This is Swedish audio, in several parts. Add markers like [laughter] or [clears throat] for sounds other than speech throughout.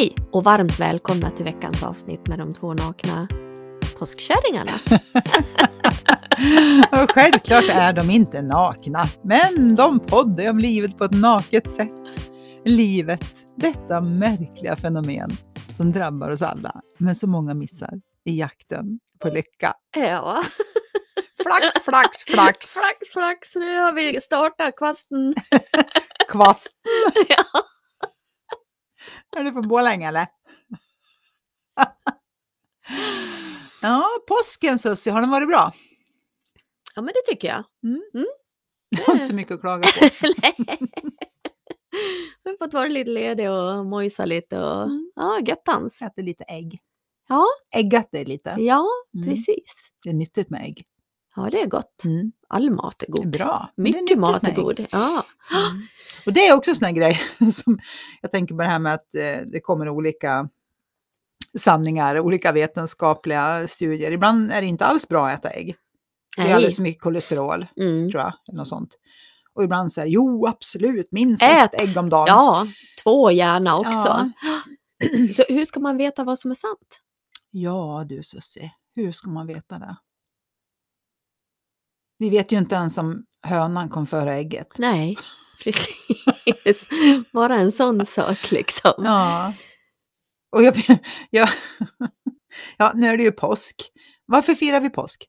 Hej och varmt välkomna till veckans avsnitt med de två nakna påskkärringarna. [laughs] Och självklart är de inte nakna, men de poddar om livet på ett naket sätt. Livet, detta märkliga fenomen som drabbar oss alla, men så många missar i jakten på lycka. Ja, Flax, flax, flax! flax, flax, nu har vi startat kvasten. [laughs] Kvast! [laughs] Ja. [laughs] Är du från Borlänge eller? [laughs] Ja, påsken Sussie, har den varit bra? ja, men det tycker jag. Jag har inte så mycket att klaga på. [laughs] Jag har fått vara lite ledig och mojsa lite och Mm. ja, göttans. Äter lite ägg. Ja, Äggat det lite. ja, Mm. precis. Det är nyttigt med ägg. Ja, det är gott. Mm. All mat är är god. bra. är Mycket nyttigt mat är god. Ja. Mm. Och det är också en sån här grej [laughs] som jag tänker på det här med att eh, det kommer olika sanningar, olika vetenskapliga studier. Ibland är det inte alls bra att äta ägg. Det är alldeles för mycket kolesterol, Mm. tror jag, eller något sånt. Och ibland säger jo absolut, minst Ät. ett ägg om dagen. Ja, två gärna också. Ja. Så hur ska man veta vad som är sant? Ja du Susie, hur ska man veta det? Vi vet ju inte ens om hönan kom före ägget. Nej, [laughs] precis. Bara en sån sak liksom. Ja. Och jag, [laughs] jag, ja, nu är det ju påsk. Varför firar vi påsk?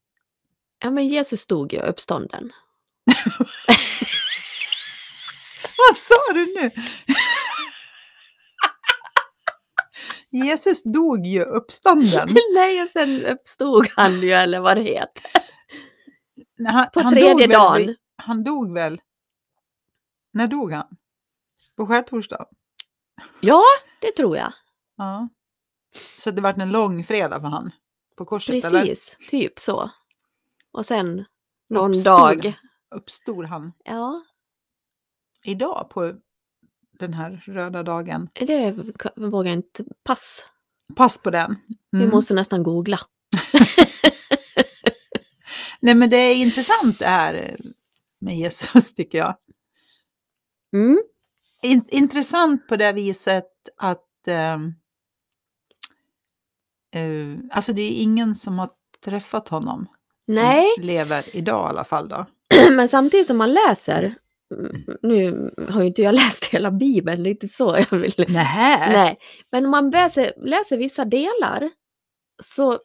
Ja, men Jesus dog ju uppstånden. [laughs] Vad sa du nu? Jesus dog ju uppstånden. Nej, och sen uppstod han ju, eller vad det heter. Han, På han tredje väl dagen. vid- Han dog väl? När dog han? På skärtorsdagen? Ja, det tror jag. Ja. Så det vart en lång fredag för han på korset, eller? Precis, typ så. Och sen någon Uppstod- dag. Uppstod han Ja, idag på den här röda dagen? det vågar jag inte. Pass. Pass på den. Vi Mm. måste nästan googla. [laughs] Nej men det är intressant det här med Jesus [laughs] tycker jag. Mm. In, intressant på det viset att ehm, eh, alltså det är ingen som har träffat honom. Nej, Lever idag i alla fall då. [clears throat] men samtidigt som man läser, mm, nu har ju inte jag [laughs] läst hela Bibeln, det är inte så jag vill Nähä. Nej, men om man läser, läser vissa delar så...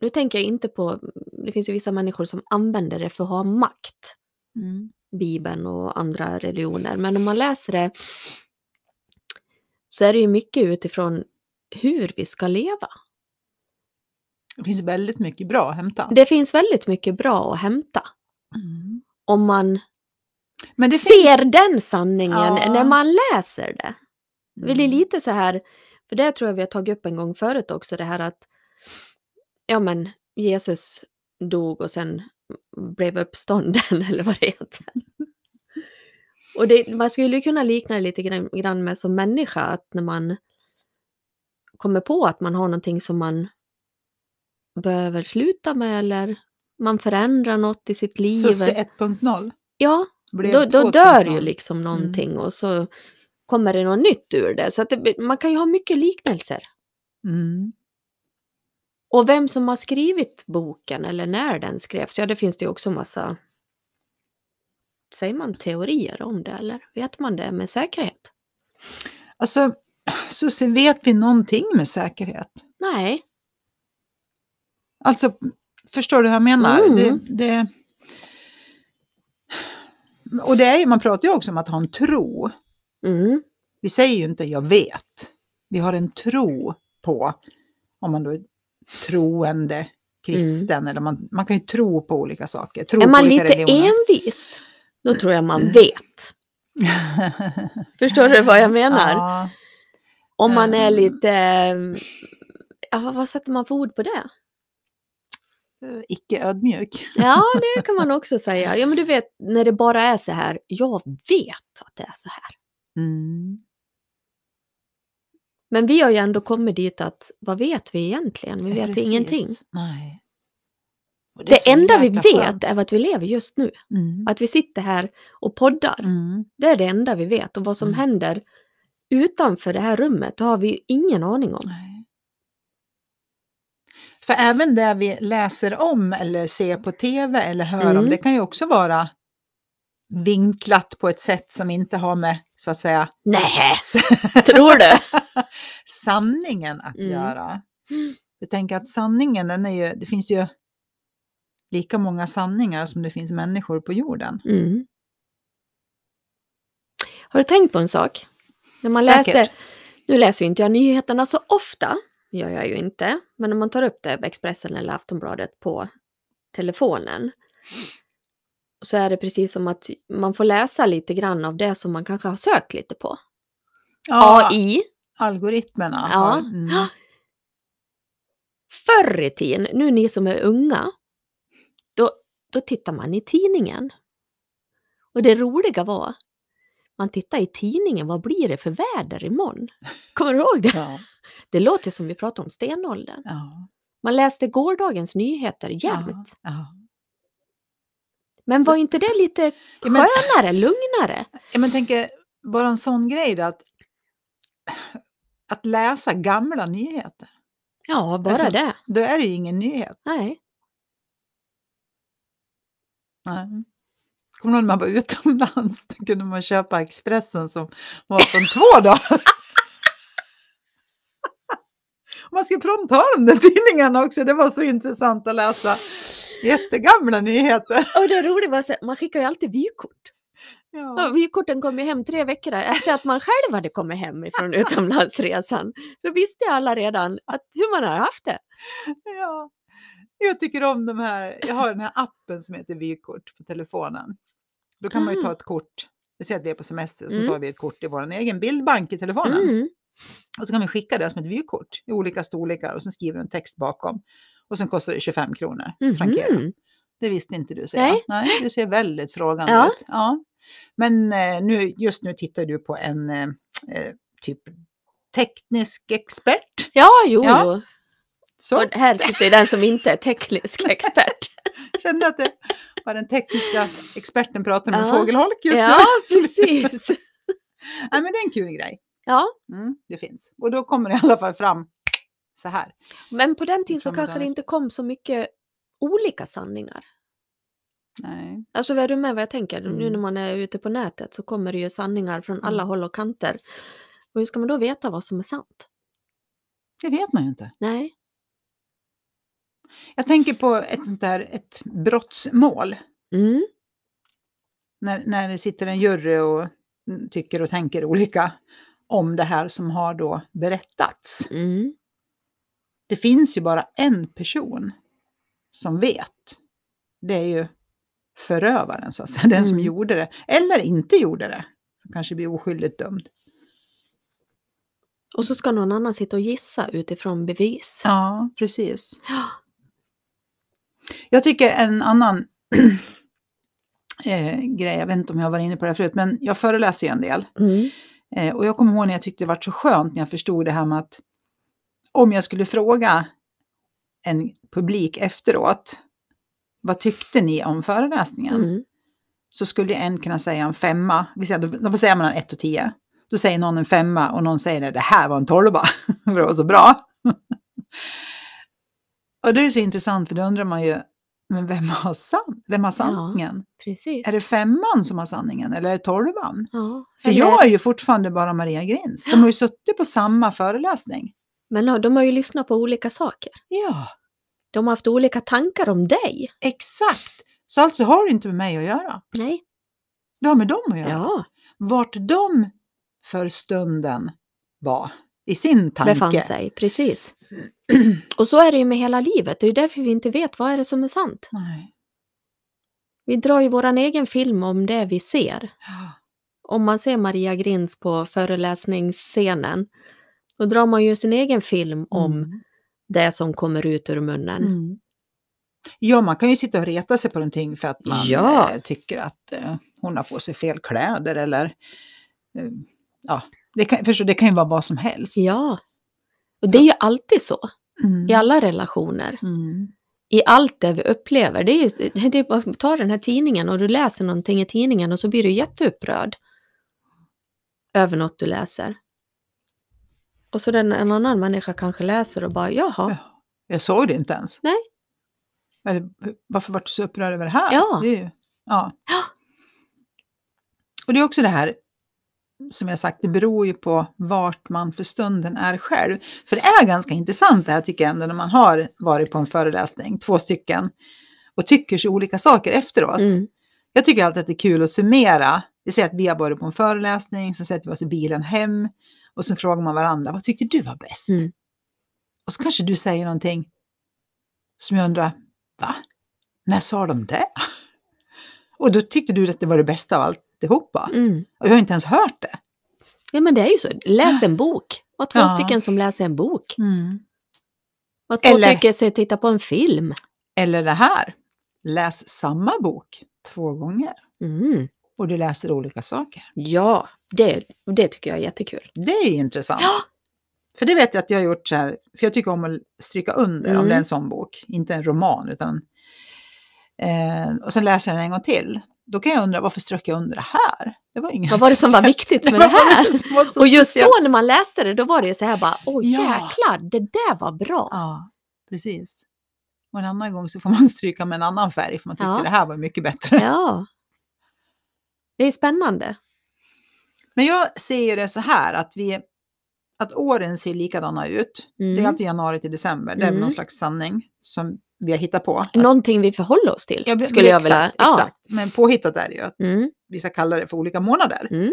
Nu tänker jag inte på... Det finns ju vissa människor som använder det för att ha makt. Mm. Bibeln och andra religioner. Men om man läser det så är det ju mycket utifrån hur vi ska leva. Det finns väldigt mycket bra att hämta. Det finns väldigt mycket bra att hämta. Mm. Om man finns... ser den sanningen Ja. när man läser det. Det är Mm. lite så här, för det tror jag vi har tagit upp en gång förut också, det här att ja men Jesus dog och sen blev uppstånden [laughs] eller vad det heter. Och det, man skulle ju kunna likna det lite grann, grann med som människa, att när man kommer på att man har någonting som man behöver sluta med eller man förändrar något i sitt liv. Susie 1.0 Ja, då, då dör 2.0. ju liksom någonting och så kommer det något nytt ur det. Så det, man kan ju ha mycket liknelser. Mm. Och vem som har skrivit boken eller när den skrevs, ja det finns det ju också massa, säger man teorier om det eller vet man det med säkerhet? Alltså, Susie, vet vi någonting med säkerhet? Nej, Alltså, förstår du hur jag menar? Mm. Det, det... Och det är, man pratar ju också om att ha en tro. mm. Vi säger ju inte jag vet. Vi har en tro på, om man då troende kristen, eller man, man kan ju tro på olika saker. Tro är man lite religioner. envis, då tror jag man [laughs] vet. [laughs] Förstår du vad jag menar? ja, Om man är Mm. lite, ja vad- vad sätter man för ord på det? eh, icke ödmjuk. Ja, [laughs] det kan man också säga. Ja, men du vet, när det bara är så här, jag vet att det är så här. Mm. Men vi har ju ändå kommit dit att, vad vet vi egentligen? Vi vet precis. ingenting. Nej. Det, så enda vi vet skönt. är att vi lever just nu. Mm. Att vi sitter här och poddar. Mm. Det är det enda vi vet. Och vad som Mm. händer utanför det här rummet, det har vi ingen aning om. Nej. För även det vi läser om eller ser på tv eller hör om, Mm. det kan ju också vara vinklat på ett sätt som inte har med, så att säga, Nej, tror du? [laughs] [laughs] sanningen att Mm. göra. Jag tänker att sanningen, den är ju, det finns ju lika många sanningar som det finns människor på jorden. Mm. Har du tänkt på en sak? När man Säkert. läser, nu läser ju inte jag nyheterna så ofta, gör jag ju inte, men när man tar upp det, Expressen eller Aftonbladet på telefonen, så är det precis som att man får läsa lite grann av det som man kanske har sökt lite på. Ja, AI, algoritmerna. Ja. Har, [gasps] mm, förr i tiden, nu ni som är unga, då, då tittar man i tidningen. Och det roliga var, man tittar i tidningen, vad blir det för väder imorgon? [laughs] Kommer du ihåg det? ja, Det låter som vi pratar om stenåldern. ja, Man läste gårdagens nyheter jämt. ja. Men var inte det lite Ja, men- skönare, lugnare? Ja, men tänker bara en sån grej då, att, att läsa gamla nyheter. Ja, bara Alltså- det. Då är det ju ingen nyhet. Nej. Nej. Kommer du ihåg när man var utomlands? [laughs] Då kunde man köpa Expressen som var från två [laughs] dagar. Man skulle prompt ha de där tidningarna också. Det var så intressant att läsa jättegamla nyheter. Och det roliga var att man skickar ju alltid vykort. Ja. Och vykorten kom ju hem tre veckor efter att man själv hade kommit hem ifrån utomlandsresan. Då visste alla redan att, hur man har haft det. Ja. Jag tycker om de här, jag har den här appen som heter vykort på telefonen. Då kan man ju ta ett kort, vi säger att vi är på semester, så Mm. tar vi ett kort i vår egen bildbank i telefonen. Mm. Och så kan vi skicka det som ett vykort i olika storlekar och sen skriver du en text bakom. Och sen kostar det 25 kronor, frankera. Mhm. Det visste inte du säger. Nej. Nej, du ser väldigt frågande Ja. ut. Ja. Men eh, nu, just nu tittar du på en eh, eh, typ teknisk expert. Ja, jo, Ja. jo. Så Och här sitter ju den som inte är teknisk [laughs] expert. kände att det var den tekniska experten pratade med Ja. fågelholk just ja, nu. precis. [laughs] Nej, men det är en kul grej. Ja, Mm, det finns. Och då kommer det i alla fall fram så här. men på den tiden så kanske det inte kom så mycket olika sanningar. Nej. Alltså är du med vad jag tänker? Nu Mm. när man är ute på nätet så kommer det ju sanningar från alla Mm. håll och kanter. Och hur ska man då veta vad som är sant? Det vet man ju inte. Nej. Jag tänker på ett sånt där ett brottsmål. Mm. När, när det sitter en jury och tycker och tänker olika om det här som har då berättats. Mm. Det finns ju bara en person som vet. Det är ju förövaren så att säga, den som Mm. gjorde det. Eller inte gjorde det. Som kanske blir oskyldigt dömd. Och så ska någon annan sitta och gissa utifrån bevis. Ja, precis. Ja. Jag tycker en annan [clears throat] eh, grej, jag vet inte om jag var inne på det här förut, men jag föreläser ju en del. Mm. Eh, och jag kommer ihåg när jag tyckte det var så skönt när jag förstod det här med att om jag skulle fråga en publik efteråt, vad tyckte ni om föreläsningen? Mm. Så skulle en kunna säga en femma, vi säger, då, då säger man 1 och 10. Då säger någon en femma och någon säger att det här var en tolva, för [laughs] det var så bra. [laughs] och det är så intressant för då undrar man ju, men vem har, san- vem har sanningen? Precis. Är det femman som har sanningen eller är det tolvan? Ja. För Eller- jag är ju fortfarande bara Maria Grins. De har ju suttit på samma föreläsning. Men ja, de har ju lyssnat på olika saker. Ja, De har haft olika tankar om dig. exakt. Så alltså har det inte med mig att göra. Nej. Det har med dem att göra. Ja, Vart de för stunden var i sin tanke. befann sig. Precis. [clears throat] Och så är det ju med hela livet. Det är därför vi inte vet vad är det som är sant. Nej. Vi drar ju våran egen film om det vi ser. Ja. Om man ser Maria Grins på föreläsningsscenen, då drar man ju sin egen film om Mm. Det som kommer ut ur munnen. Mm. Ja, man kan ju sitta och reta sig på någonting för att man Ja. eh, tycker att eh, hon har på sig fel kläder eller eh, ja, det kan, förstår, det kan ju vara vad som helst. Ja. Och det är ju alltid så Mm. i alla relationer. Mm. I allt det vi upplever. Det är ju, det är ta den här tidningen och du läser någonting i tidningen och så blir du jätteupprörd över något du läser. Och så den, en annan människa kanske läser och bara jaha. Ja. Jag såg det inte ens. Nej. Eller, varför var du så upprörd över det här? Ja. Det är ju, ja. Ja. Och det är också det här, som jag sagt, det beror ju på vart man för stunden är själv. För det är ganska intressant det här tycker jag ändå när man har varit på en föreläsning, två stycken, och tycker så olika saker efteråt. Mm. Jag tycker alltid att det är kul att summera. Vi säger att vi har varit på en föreläsning, så sätter vi oss i bilen hem och så frågar man varandra, vad tyckte du var bäst? Mm. Och så kanske du säger någonting som jag undrar, va? När sa de det? [laughs] Och då tyckte du att det var det bästa av alltihopa. Mm. Och jag har inte ens hört det. Ja men det är ju så. Läs [gasps] en bok. Var två Ja. stycken som läser en bok. Mm. Var två Eller- stycken som tittar på en film. Eller det här, läs samma bok två gånger Mm. Och du läser olika saker. Ja, det, det tycker jag är jättekul. Det är intressant. Ja. För det vet jag att jag har gjort så här, för jag tycker om att stryka under om Mm. det är en sån bok, inte en roman utan eh, och sen läser jag den en gång till. Då kan jag undra varför strök jag under det här? Det var inget Vad var det som var [laughs] viktigt Det med det var här? Och just speciellt. då när man läste det, då var det ju så här bara, åh Ja. jäklar, det där var bra. Ja, precis. Och en annan gång så får man stryka med en annan färg för man tyckte Ja. det här var mycket bättre. Ja. Det är spännande. Men jag ser ju det så här att vi att åren ser likadana ut. Det är Mm. alltid januari till december. Det är väl Mm. någon slags sanning som vi har hittat på. Någonting vi förhåller oss till, Ja, skulle jag exakt, vilja. Ja. Exakt, men påhittat är det ju att Mm. vissa kallar det för olika månader. Mm.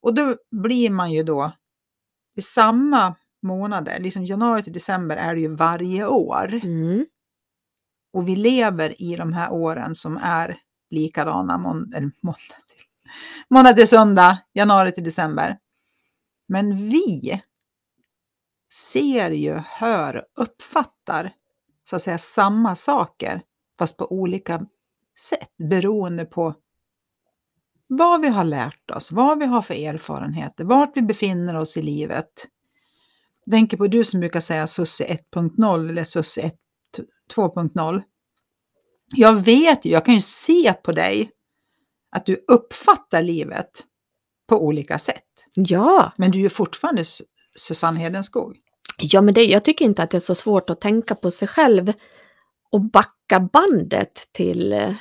Och då blir man ju då i samma månader, liksom januari till december är det ju varje år. Mm. Och vi lever i de här åren som är likadana, månader eller måndag, till, måndag till söndag, januari till december. Men vi ser ju, hör och uppfattar så att säga samma saker, fast på olika sätt beroende på vad vi har lärt oss, vad vi har för erfarenheter, vart vi befinner oss i livet. Jag tänker på du som brukar säga SUSSE 1.0 eller SUSSE 1 2.0. Jag vet ju, jag kan ju se på dig att du uppfattar livet på olika sätt. Ja. Men du är ju fortfarande Su- Susanne Hedenskog. ja, men det, jag tycker inte att det är så svårt att tänka på sig själv och backa bandet till eh,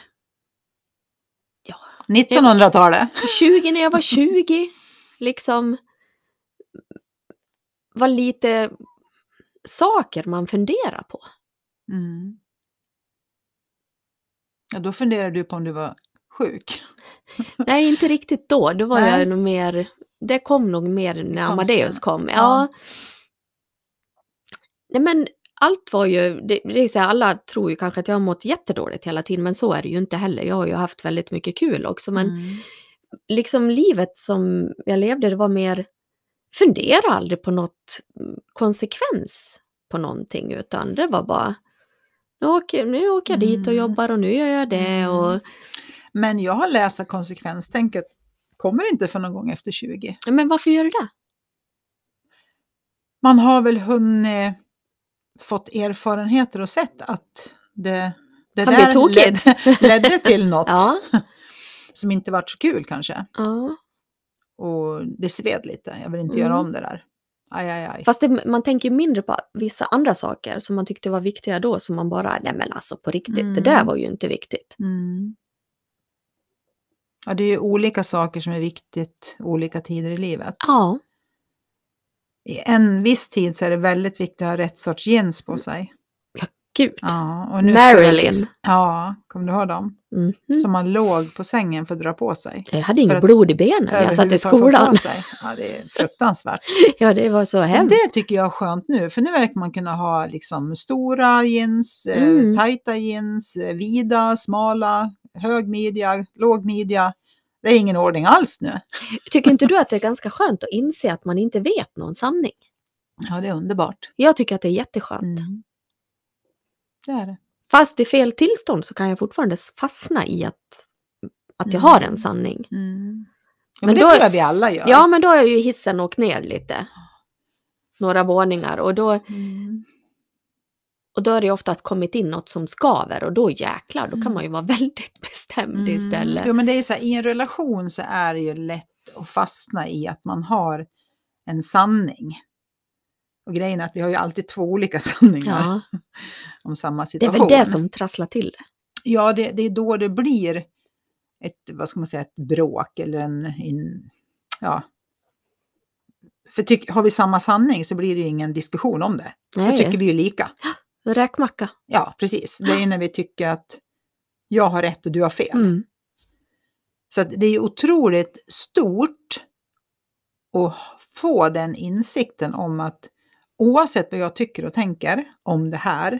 1900-talet. 20 när jag var [laughs] 20. Liksom var lite saker man funderar på. Mm. Ja, då funderar du på om du var sjuk. [laughs] Nej, inte riktigt då. Då var Nej. jag nog mer, det kom nog mer när Amadeus kom. Ja. Ja. Nej, men allt var ju, det, det är så här, alla tror ju kanske att jag har mått jättedåligt hela tiden, men så är det ju inte heller. Jag har ju haft väldigt mycket kul också, men Mm. liksom livet som jag levde, det var mer, fundera aldrig på något mm, konsekvens på någonting, utan det var bara, nu åker, nu åker jag dit och Mm. jobbar och nu gör jag det Mm. och Men jag har läst att konsekvenstänket kommer inte för någon gång efter 20. men varför gör du det? Man har väl hunnit fått erfarenheter och sett att det, det Kan tokigt. ledde, ledde till något [laughs] Ja, [laughs] som inte vart så kul kanske. ja. Och det sved lite, jag vill inte Mm. göra om det där. Aj, aj, aj. Fast det, man tänker ju mindre på vissa andra saker som man tyckte var viktiga då, som man bara, nej men alltså på riktigt, det Mm. där var ju inte viktigt. Mm. Ja, det är ju olika saker som är viktigt olika tider i livet. Ja, I en viss tid så är det väldigt viktigt att ha rätt sorts jeans på sig. Gud. Ja, och nu ska jag- Marilyn. Ja, kommer du ihåg dem? Mhm. Som man låg på sängen för att dra på sig. Jag hade inget blod i benen när jag satt i skolan. på sig. Ja, det är fruktansvärt. [laughs] Ja, det var så hemskt. det tycker jag är skönt nu, för nu verkar man kunna ha liksom stora jeans, Mm. eh, tajta jeans, eh, vida, smala, hög midja, låg midja. Det är ingen ordning alls nu. [laughs] Tycker inte du att det är [laughs] ganska skönt att inse att man inte vet någon sanning? Ja, det är underbart. Jag tycker att det är jätteskönt. Mm. Det är det. Fast i fel tillstånd så kan jag fortfarande fastna i att, att jag Mm. har en sanning. Mm. Ja, Men men det då- tror jag vi alla gör. Ja, men då har jag ju hissen åkt ner lite. Några våningar och då, Mm. och då har det oftast kommit in något som skaver och då jäklar, då kan Mm. man ju vara [laughs] väldigt bestämd istället. Jo, men det är så här, i en relation så är det ju lätt att fastna i att man har en sanning. Och grejen är att vi har ju alltid två olika [laughs] sanningar Ja, [laughs] om samma det är situation. väl det som trasslar till det. Ja, det, det är då det blir ett, vad ska man säga, ett bråk eller en, en ja. För tyck, har vi samma sanning så blir det ju ingen diskussion om det. Då Nej, tycker vi ju lika. räkmacka. Ja, precis. Det är när vi tycker att jag har rätt och du har fel. Mm. Så det är otroligt stort att få den insikten om att oavsett vad jag tycker och tänker om det här,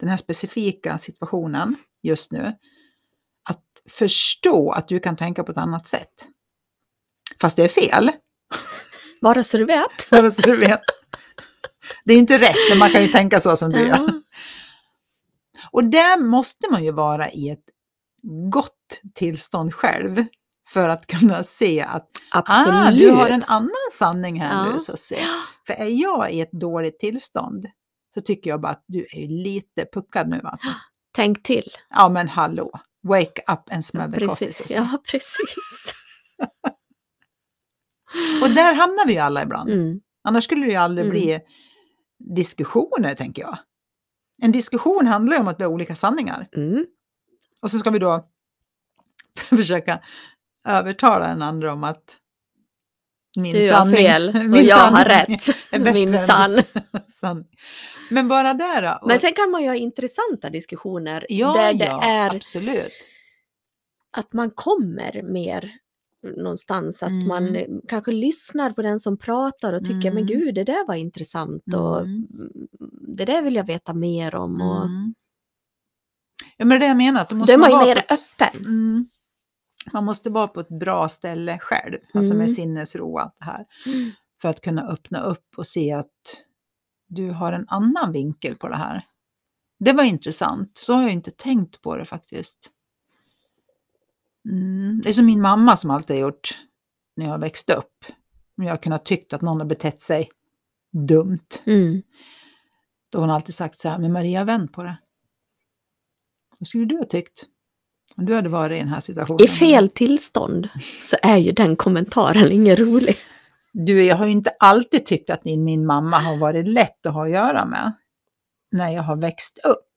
den här specifika situationen just nu, att förstå att du kan tänka på ett annat sätt. Fast det är fel, Bara så du vet. bara så du vet. Det är inte rätt, men man kan ju tänka så som du gör. Ja. Och där måste man ju vara i ett gott tillstånd själv för att kunna se att Absolut. ah, du har en annan sanning här Ja. nu. Så se. För är jag i ett dåligt tillstånd så tycker jag bara att du är lite puckad nu alltså. [gasps] Tänk till. Ja men hallå, wake up and smell the coffee. Ja, [laughs] precis. Och där hamnar vi ju alla ibland. Mm. Annars skulle det ju aldrig Mm. bli diskussioner tänker jag. En diskussion handlar ju om att vi har olika sanningar. Mm. Och så ska vi då [laughs] försöka övertala den andra om att min Du har sanning, fel [laughs] och jag har rätt. [laughs] Min sann. [laughs] sanning. Men bara där då. Men och- sen kan man ju ha intressanta diskussioner ja, där det ja, är absolut. att man kommer mer någonstans. Att Mm. man kanske lyssnar på den som pratar och tycker men Mm. gud det där var intressant och Mm. mm, det där vill jag veta mer om. Och Mm. Ja, men det är det jag menar. att Då måste då är man ju vara mer på öppen. Mm, man måste vara på ett bra ställe själv, alltså Mm. med sinnesro och allt det här. För att kunna öppna upp och se att du har en annan vinkel på det här. Det var intressant, så har jag inte tänkt på det faktiskt. Mm. Det är som min mamma som alltid har gjort när jag växte upp. Jag har kunnat tyckt att någon har betett sig dumt. Mm. Då har hon alltid sagt så här, men Maria vänd på det. Vad skulle du ha tyckt? Om du hade varit i den här situationen. I fel tillstånd så är ju den kommentaren ingen rolig. Du, jag har ju inte alltid tyckt att min, mamma har varit lätt att ha att göra med. När jag har växt upp.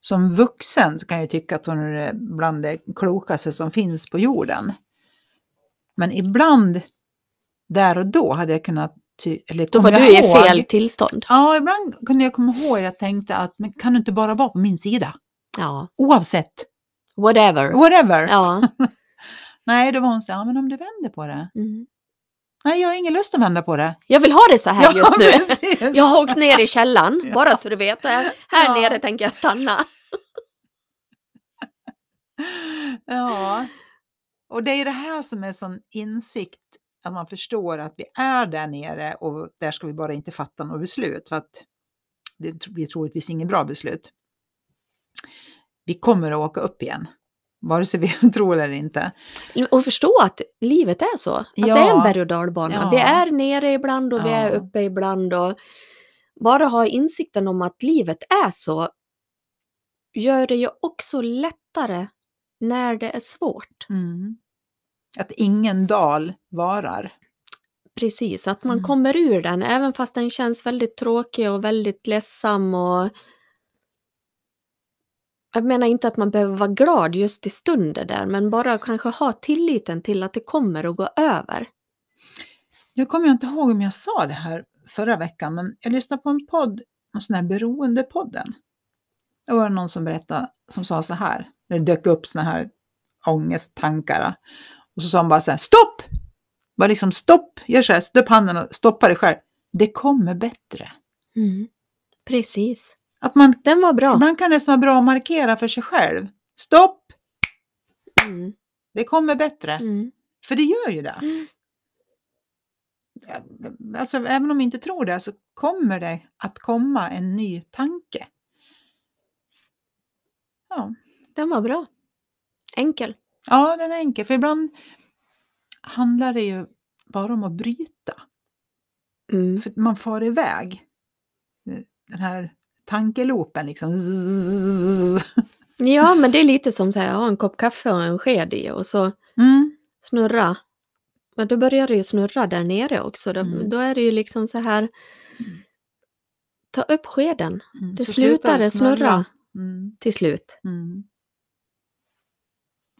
Som vuxen så kan jag tycka att hon är bland det klokaste som finns på jorden. Men ibland, där och då, hade jag kunnat... Ty- eller Då var du i ihåg- fel tillstånd. Ja, ibland kunde jag komma ihåg att jag tänkte att men kan du inte bara vara på min sida? Ja, Oavsett, whatever. whatever. Ja. [laughs] Nej, då var hon så här, ja, men om du vänder på det. Mm. Nej, jag har ingen lust att vända på det. Jag vill ha det så här just nu. precis. Jag har åkt ner i källaren, [laughs] Ja. bara så du vet. Här Ja. nere tänker jag stanna. [laughs] Ja. Och det är det här som är sån insikt, att man förstår att vi är där nere och där ska vi bara inte fatta något beslut för att det blir troligtvis inget bra beslut. Vi kommer att åka upp igen, vare sig vi [laughs] tror eller inte. Och förstå att livet är så. Att det är Ja. en berg och dalbana. Ja. Vi är nere ibland och vi är Ja. uppe ibland. Och bara ha insikten om att livet är så gör det ju också lättare när det är svårt. Mm. Att ingen dal varar. Precis, att man Mm. kommer ur den även fast den känns väldigt tråkig och väldigt ledsam och jag menar inte att man behöver vara glad just i stunden där, men bara kanske ha tilliten till att det kommer att gå över. Jag kommer inte ihåg om jag sa det här förra veckan, men jag lyssnade på en podd, en sån här beroendepodden. Det var någon som berättade, som sa så här, när det dök upp såna här ångesttankar. Och så sa han bara så här, stopp! Bara liksom stopp, gör så här, stopp handen och stoppa dig själv. Det kommer bättre. Mm. Precis. Att man, Den var bra. ibland kan det vara bra att markera för sig själv. Stopp! Mm. Det kommer bättre. Mm. För det gör ju det. Mm. Alltså även om vi inte tror det så kommer det att komma en ny tanke. Ja, Den var bra. Enkel. ja den är enkel. För ibland handlar det ju bara om att bryta. Mm. För man far iväg. Den här tankelopen liksom. Ja, men det är lite som så här, ha en kopp kaffe och en sked i och så Mm, snurra Men då börjar det ju snurra där nere också. Då, Mm. då är det ju liksom så här, ta upp skeden. Mm, Det så slutar det snurra Mm, till slut. mm.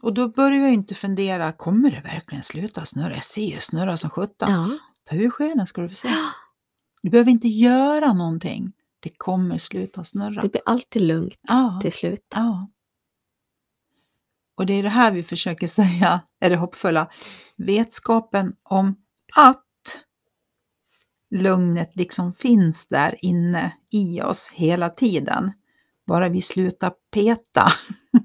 Och då börjar jag inte fundera, kommer det verkligen sluta snurra? Jag ser snurra som sjutton. Ja. Ta ur skeden ska du få se. [gasps] Du behöver inte göra någonting. Det kommer sluta snurra. Det blir alltid lugnt Ja, till slut. ja. Och det är det här vi försöker [laughs] säga är det hoppfulla. Vetskapen om att lugnet liksom finns där inne i oss hela tiden. Bara vi slutar peta. [laughs]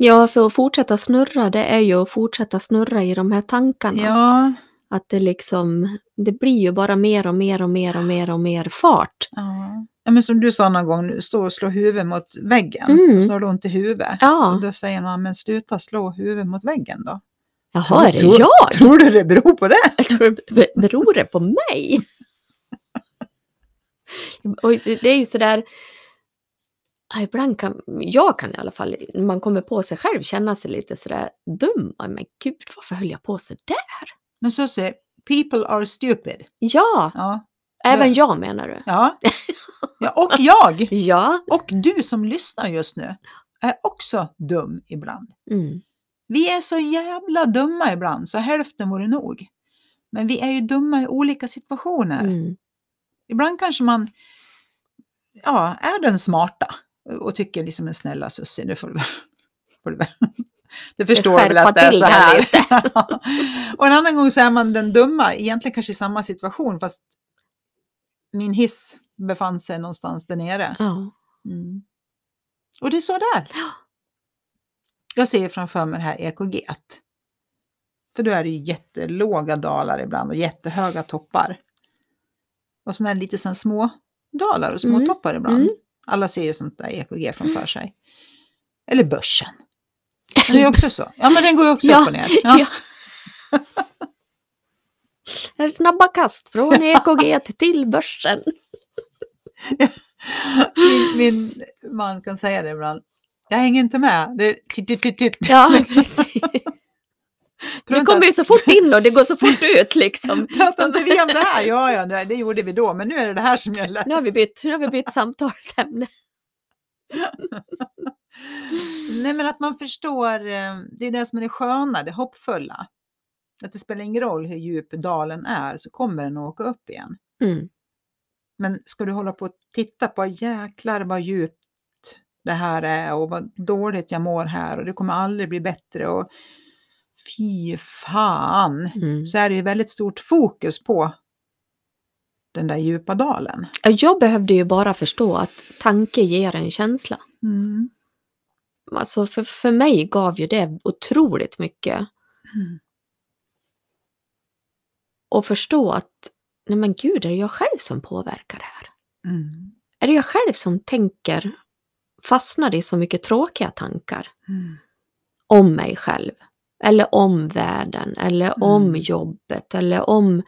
Ja, för att fortsätta snurra, det är ju att fortsätta snurra i de här tankarna. Ja, Att det liksom, det blir ju bara mer och mer och mer och mer och mer fart. ja. ja men som du sa någon gång, stå och slå huvudet mot väggen. Mm. Och så har du ont i huvudet. Ja, Och då säger man, men sluta slå huvudet mot väggen då. jaha, är det tror, jag? Tror du det beror på det? Tror beror det på mig? [laughs] Och det är ju sådär, ibland kan, jag kan i alla fall, när man kommer på sig själv, känna sig lite sådär dum. Men gud, varför höll jag på så där? Men så säger people are stupid. Ja, Ja, även Det- jag menar du. ja. [laughs] ja och jag. Ja. Och du som lyssnar just nu är också dum ibland. Mm. Vi är så jävla dumma ibland, så hälften vore nog. Men vi är ju dumma i olika situationer. Mm. Ibland kanske man ja, är den smarta och tycker liksom en snälla Sussie, det får du väl. [laughs] Får du väl. Det förstår väl att det är så det här. här [laughs] och en annan gång så är man den dumma, egentligen kanske i samma situation fast min hiss befann sig någonstans där nere. Ja. Mm. Och det är så där. Ja. Jag ser framför mig det här EKG. För då är det ju jättelåga dalar ibland och jättehöga toppar. Och så är det lite sen små dalar och små Mm, toppar ibland. mm. Alla ser ju sånt där EKG framför sig. Eller börsen. Det är också så. Ja, men den går ju också Ja, upp och ner. Ja. Ja. Det är snabba kast från EKG till börsen. Min, min man kan säga det ibland. Jag hänger inte med. Det titt, titt, titt. Ja, precis. Det kommer ju så fort in och det går så fort ut liksom. Pratar inte vi om det här? Ja, ja, det gjorde vi då, men nu är det det här som gäller. Nu har vi bytt, nu har vi bytt samtalsämne. [laughs] Nej, men att man förstår, eh, det är det som är det sköna, det hoppfulla. Att det spelar ingen roll hur djup dalen är så kommer den att åka upp igen. Mm. Men ska du hålla på och titta på jäklar vad djupt det här är och vad dåligt jag mår här och det kommer aldrig bli bättre och fy fan. Mm. Så är det ju väldigt stort fokus på den där djupa dalen. Ja, Jag behövde ju bara förstå att tanke ger en känsla. Mm. Alltså för, för mig gav ju det otroligt mycket. Mm. Och förstå att, nej men gud, är det jag själv som påverkar det här? Mm. Är det jag själv som tänker, fastnar i så mycket tråkiga tankar Mm. om mig själv? Eller om världen, eller om Mm. jobbet, eller om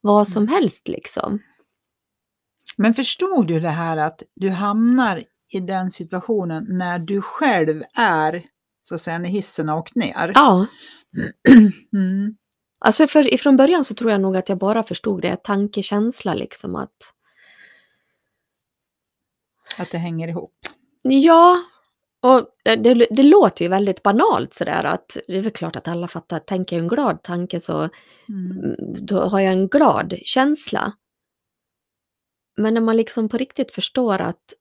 vad som helst liksom. Men förstod du det här att du hamnar i den situationen när du själv är, så att säga, när hissen har åkt ner? Ja, [clears throat] Mm. alltså för, ifrån början så tror jag nog att jag bara förstod det, tankekänsla liksom att Att det hänger ihop. Ja, och det, det låter ju väldigt banalt sådär att det är väl klart att alla fattar att tänker jag en glad tanke så mm, då har jag en glad känsla. Men när man liksom på riktigt förstår att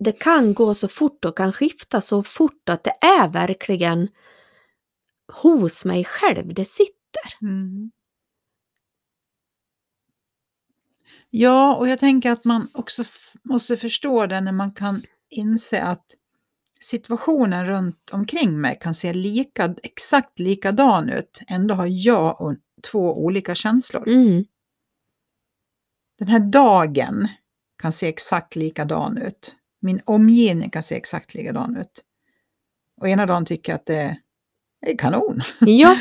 det kan gå så fort och kan skifta så fort att det är verkligen hos mig själv det sitter. Mm. Ja, och jag tänker att man också måste förstå det när man kan inse att situationen runt omkring mig kan se lika, exakt likadan ut. Ändå har jag och två olika känslor. Mm, Den här dagen kan se exakt likadan ut. Min omgivning kan se exakt likadan ut. Och ena dagen tycker jag att det är kanon. Ja,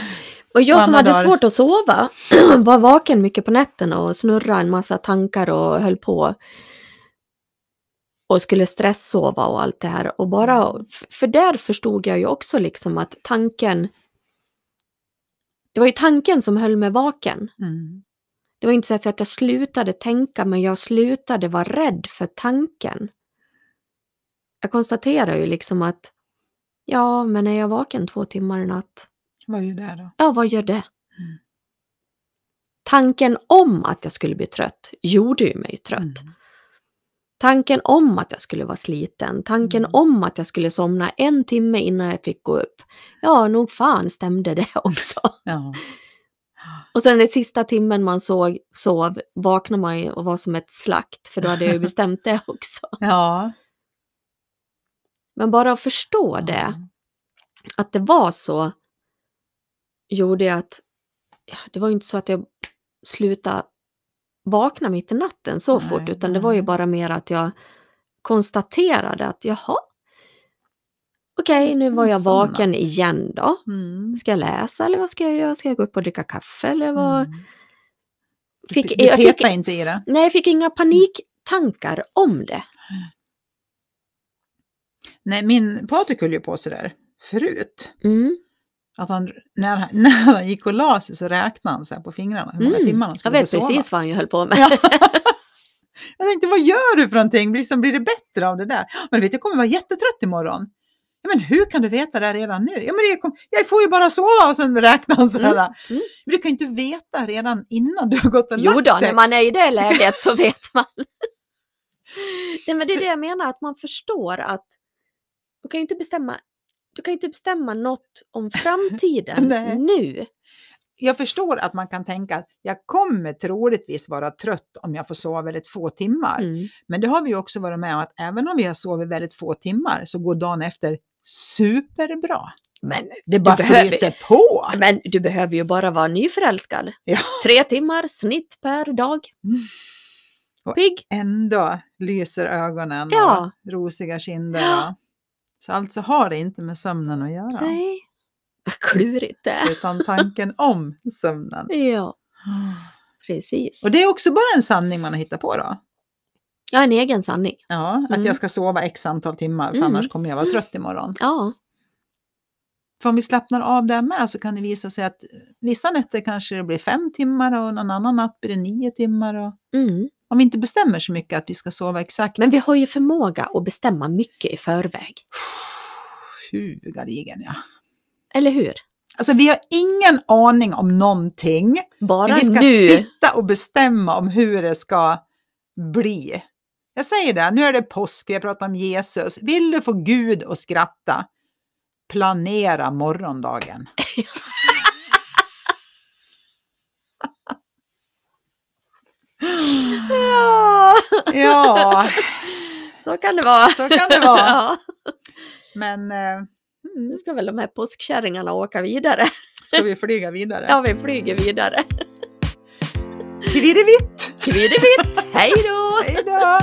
och [laughs] jag som hade dagar. svårt att sova, [clears throat] var vaken mycket på nätterna och snurrade en massa tankar och höll på. Och skulle stresssova och allt det här. Och bara, för där förstod jag ju också liksom att tanken det var ju tanken som höll mig vaken. Mm. Det var inte så att jag slutade tänka, men jag slutade vara rädd för tanken. Jag konstaterar ju liksom att ja, men är jag vaken två timmar i natt, Vad är det då? ja, vad gör det? Mm. Tanken om att jag skulle bli trött gjorde ju mig trött. Mm. Tanken om att jag skulle vara sliten, tanken Mm. om att jag skulle somna en timme innan jag fick gå upp. Ja, nog fan stämde det [laughs] också. Ja. Och sen den sista timmen man såg, sov vaknade man ju och var som ett slakt, för då hade jag ju bestämt det också. Ja. Men bara att förstå det, att det var så, gjorde att, det var inte så att jag slutade vakna mitt i natten så Nej, fort, utan det var ju nej. bara mer att jag konstaterade att jaha, okej, nu var jag Somna. vaken igen då. Mm. Ska jag läsa eller vad ska jag göra? Ska jag gå upp och dricka kaffe eller vad? Mm. Fick, du jag petar fick, inte i det? nej, jag fick inga paniktankar om det. Nej, min Patrik höll ju på sådär förut. Mm. Att han, när, han- [laughs] när han gick och la sig så räknade han så på fingrarna hur många Mm. timmar han Jag skulle vet få sova. precis vad han höll på med. Ja. [laughs] [laughs] jag tänkte, vad gör du för någonting? Liksom, blir det bättre av det där? Men vet, jag kommer vara jättetrött imorgon. Ja, men hur kan du veta det här redan nu? Ja, men det kom, jag får ju bara sova och sen räknar han så här. Mm, mm. Men du kan ju inte veta redan innan du har gått och Jo lagt då, dig. när man är i det läget så vet man. Nej, men det är det jag menar, att man förstår att du kan ju inte bestämma, du kan inte bestämma något om framtiden [laughs] nu. Jag förstår att man kan tänka att jag kommer troligtvis vara trött om jag får sova väldigt få timmar. Mm. Men det har vi också varit med om att även om vi har sovit väldigt få timmar så går dagen efter superbra. Men, Det bara flyter på. men du behöver ju bara vara nyförälskad. Ja. Tre timmar snitt per dag. Mm. Och- Pigg. Ändå lyser ögonen Ja. och rosiga kinder. Ja. Så alltså har det inte med sömnen att göra. Nej. Vad klurigt det är. Utan tanken om sömnen. [laughs] Ja, precis. Och det är också bara en sanning man har hittat på då. Ja, en egen sanning. Ja, att Mm. jag ska sova x antal timmar för Mm. annars kommer jag vara trött imorgon. Ja, För om vi slappnar av där med så kan det visa sig att vissa nätter kanske det blir fem timmar och någon annan natt blir det nio timmar. Och mm. Om vi inte bestämmer så mycket att vi ska sova exakt men vi har ju förmåga att bestämma mycket i förväg. [sighs] hugaligen ja. Eller hur? Alltså vi har ingen aning om någonting. Bara Men vi ska nu. sitta och bestämma om hur det ska bli. Jag säger det, nu är det påsk, jag pratar om Jesus. Vill du få Gud att skratta? Planera morgondagen. [laughs] [gasps] Ja, Ja, så kan det vara. så kan det vara. [laughs] Ja, Men eh, nu mm, ska väl de här påskkärringarna åka vidare. ska vi flyga vidare? [laughs] Ja, vi flyger vidare. Kvirrevitt! Kviddevitt, hej då! Hej då!